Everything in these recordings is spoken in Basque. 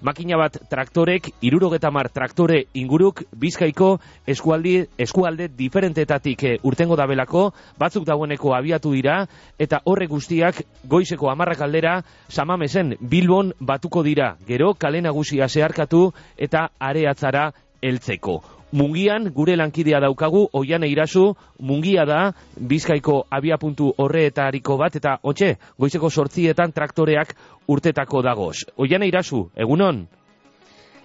Makina bat traktorek, irurogetamar traktore inguruk, bizkaiko eskualdi, eskualde diferentetatik eh, urtengo dabelako, batzuk dagoeneko abiatu dira, eta horre guztiak goizeko amarrak aldera, samamesen bilbon batuko dira, gero kale nagusia zeharkatu eta areatzara heltzeko. Mungian gure lankidea daukagu, oian eirazu, mungia da, bizkaiko abiapuntu horreetariko bat, eta hotxe, goizeko sortzietan traktoreak urtetako dagoz. Oian eirazu, egunon?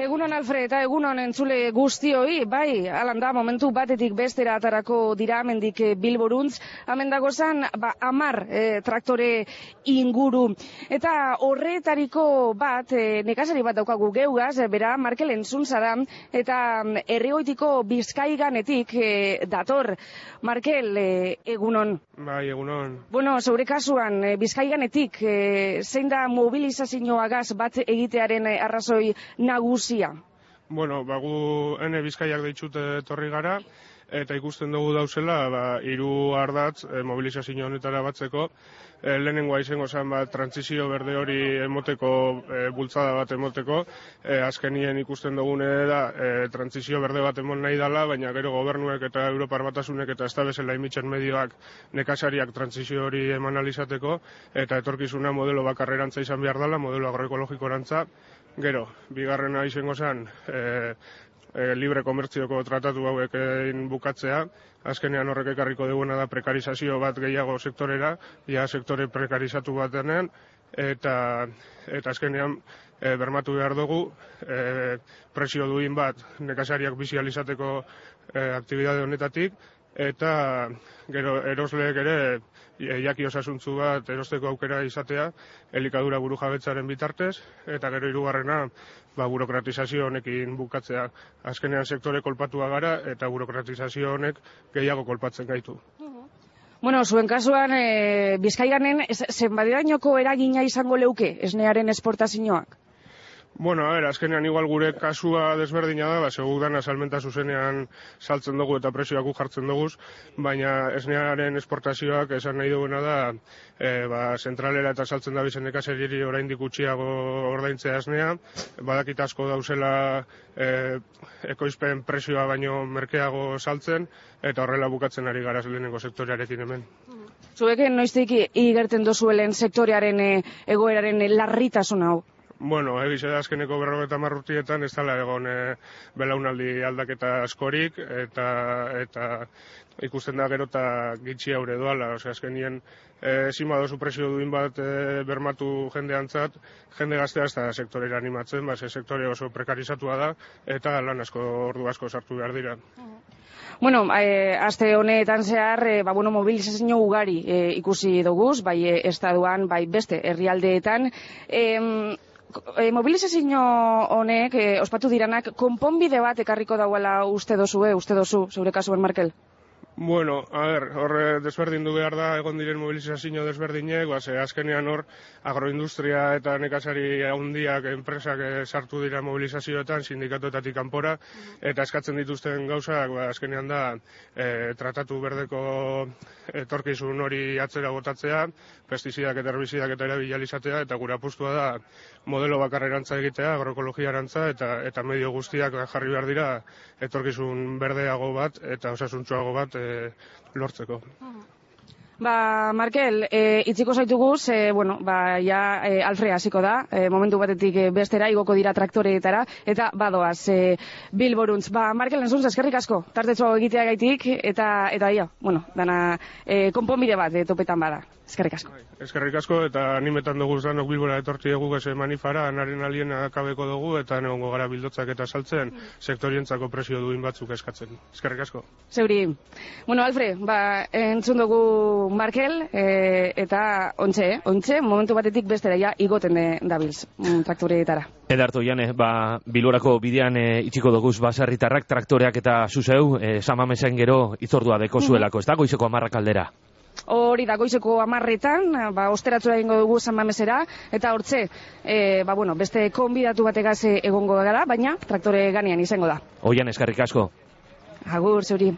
Egunon Alfred eta egunon entzule guztioi, bai, alan da, momentu batetik bestera atarako dira amendik eh, bilboruntz, amen dago zan, ba, amar eh, traktore inguru. Eta horretariko bat, eh, nekazari bat daukagu geugaz, eh, bera, Markel entzuntzara, eta mm, herrioitiko bizkaiganetik eh, dator. Markel, eh, egunon. Bai, egunon. Bueno, zeure kasuan, eh, bizkaiganetik, eh, zein da mobilizazioagaz bat egitearen arrazoi nagusia? Bueno, bagu ene bizkaiak deitxut etorri gara, eta ikusten dugu dauzela, ba, iru ardatz e, mobilizazio honetara batzeko, e, lehenengoa izango zen, ba, transizio berde hori emoteko, e, bultzada bat emoteko, e, azkenien ikusten dugune da, e, transizio berde bat emon nahi dala, baina gero gobernuek eta Europar batasunek eta ez da bezala imitzen medioak nekasariak transizio hori eman alizateko, eta etorkizuna modelo bakarrerantza izan behar dela, modelo agroekologiko Gero, bigarrena izango zen, e, e, libre komertzioko tratatu hauek egin bukatzea, azkenean horrek ekarriko duguna da prekarizazio bat gehiago sektorera, ja sektore prekarizatu bat denean, eta, eta azkenean e, bermatu behar dugu, e, presio duin bat nekasariak bizializateko e, aktibidade honetatik, eta gero erosleek ere e, jaki osasuntzu bat erosteko aukera izatea elikadura buru jabetzaren bitartez eta gero hirugarrena ba, burokratizazio honekin bukatzea azkenean sektore kolpatua gara eta burokratizazio honek gehiago kolpatzen gaitu. Bueno, zuen kasuan, e, bizkaiganen, zenbadirainoko eragina izango leuke, esnearen esportazioak? Bueno, a ver, azkenean igual gure kasua desberdina da, ba, segu dana salmenta zuzenean saltzen dugu eta presioak jartzen dugu, baina esnearen esportazioak esan nahi duguna da, e, ba, zentralera eta saltzen da bizen ekaseriri orain dikutxiago ordaintzea esnea, badakit asko dauzela e, ekoizpen presioa baino merkeago saltzen, eta horrela bukatzen ari garaz lehenengo sektorearekin hemen. Zueken noiztik igerten dozuelen sektorearen e, egoeraren larritasun hau? Bueno, egize da azkeneko berrogeta marrutietan ez dela egon e, belaunaldi aldaketa askorik eta eta ikusten da gero eta gitxi haure doala. Ose, azkenien e, zima dozu presio duin bat e, bermatu jende antzat, jende gaztea ez da sektorera animatzen, ba, sektore oso prekarizatua da eta lan asko ordu asko sartu behar dira. Bueno, e, aste honetan zehar, e, ba, bueno, mobilizazio ugari e, ikusi doguz, bai e, estaduan, bai beste herrialdeetan. E, e, mobilizazio honek, e, ospatu diranak, konponbide bat ekarriko dauela uste dozu, uste dozu, zeure kasuan, Markel? Bueno, a ver, horre desberdin du behar da, egon diren mobilizazio desberdinek, ba, ze azkenean hor agroindustria eta nekazari handiak enpresak eh, sartu dira mobilizazioetan, sindikatuetatik kanpora, eta eskatzen dituzten gauzak, ba, azkenean da, e, tratatu berdeko etorkizun hori atzera botatzea, pestizidak eta herbizidak eta erabilalizatea, eta gura apustua da modelo bakarrerantza egitea, agroekologiarantza, eta, eta medio guztiak jarri behar dira etorkizun berdeago bat, eta osasuntxoago bat, lortzeko. Ba, Markel, e, itziko zaitugu, ze, bueno, ba, ja, e, Alfre hasiko da, e, momentu batetik e, bestera, igoko dira traktoreetara, eta badoaz, e, bilboruntz. Ba, Markel, enzuntz, eskerrik asko, tartetxo egitea gaitik, eta, eta, ia, bueno, dana, e, konponbide bat, e, topetan bada. Eskerrik asko. Bai, eskerrik asko, eta animetan dugu zanok bilbora etorti dugu geze manifara, anaren alien akabeko dugu, eta neongo gara bildotzak eta saltzen, sektorientzako presio duin batzuk eskatzen. Eskerrik asko. Zeuri. Bueno, Alfre, ba, entzun dugu Markel, e, eta ontxe, eh? ontxe, momentu batetik bestera ja igoten de, dabilz, mm, traktoreetara. Edarto, Jane, ba, bilorako bidean e, itxiko doguz basarritarrak, traktoreak eta zuzeu, e, samamesen gero itzordua deko zuelako, ez da, goizeko amarrak aldera. Hori da goizeko amarretan, ba, osteratzura egingo dugu zanbamesera, eta hortze, e, ba, bueno, beste konbidatu bategaz egongo gara, baina traktore ganean izango da. Oian, eskarrik asko. Agur, zeuri.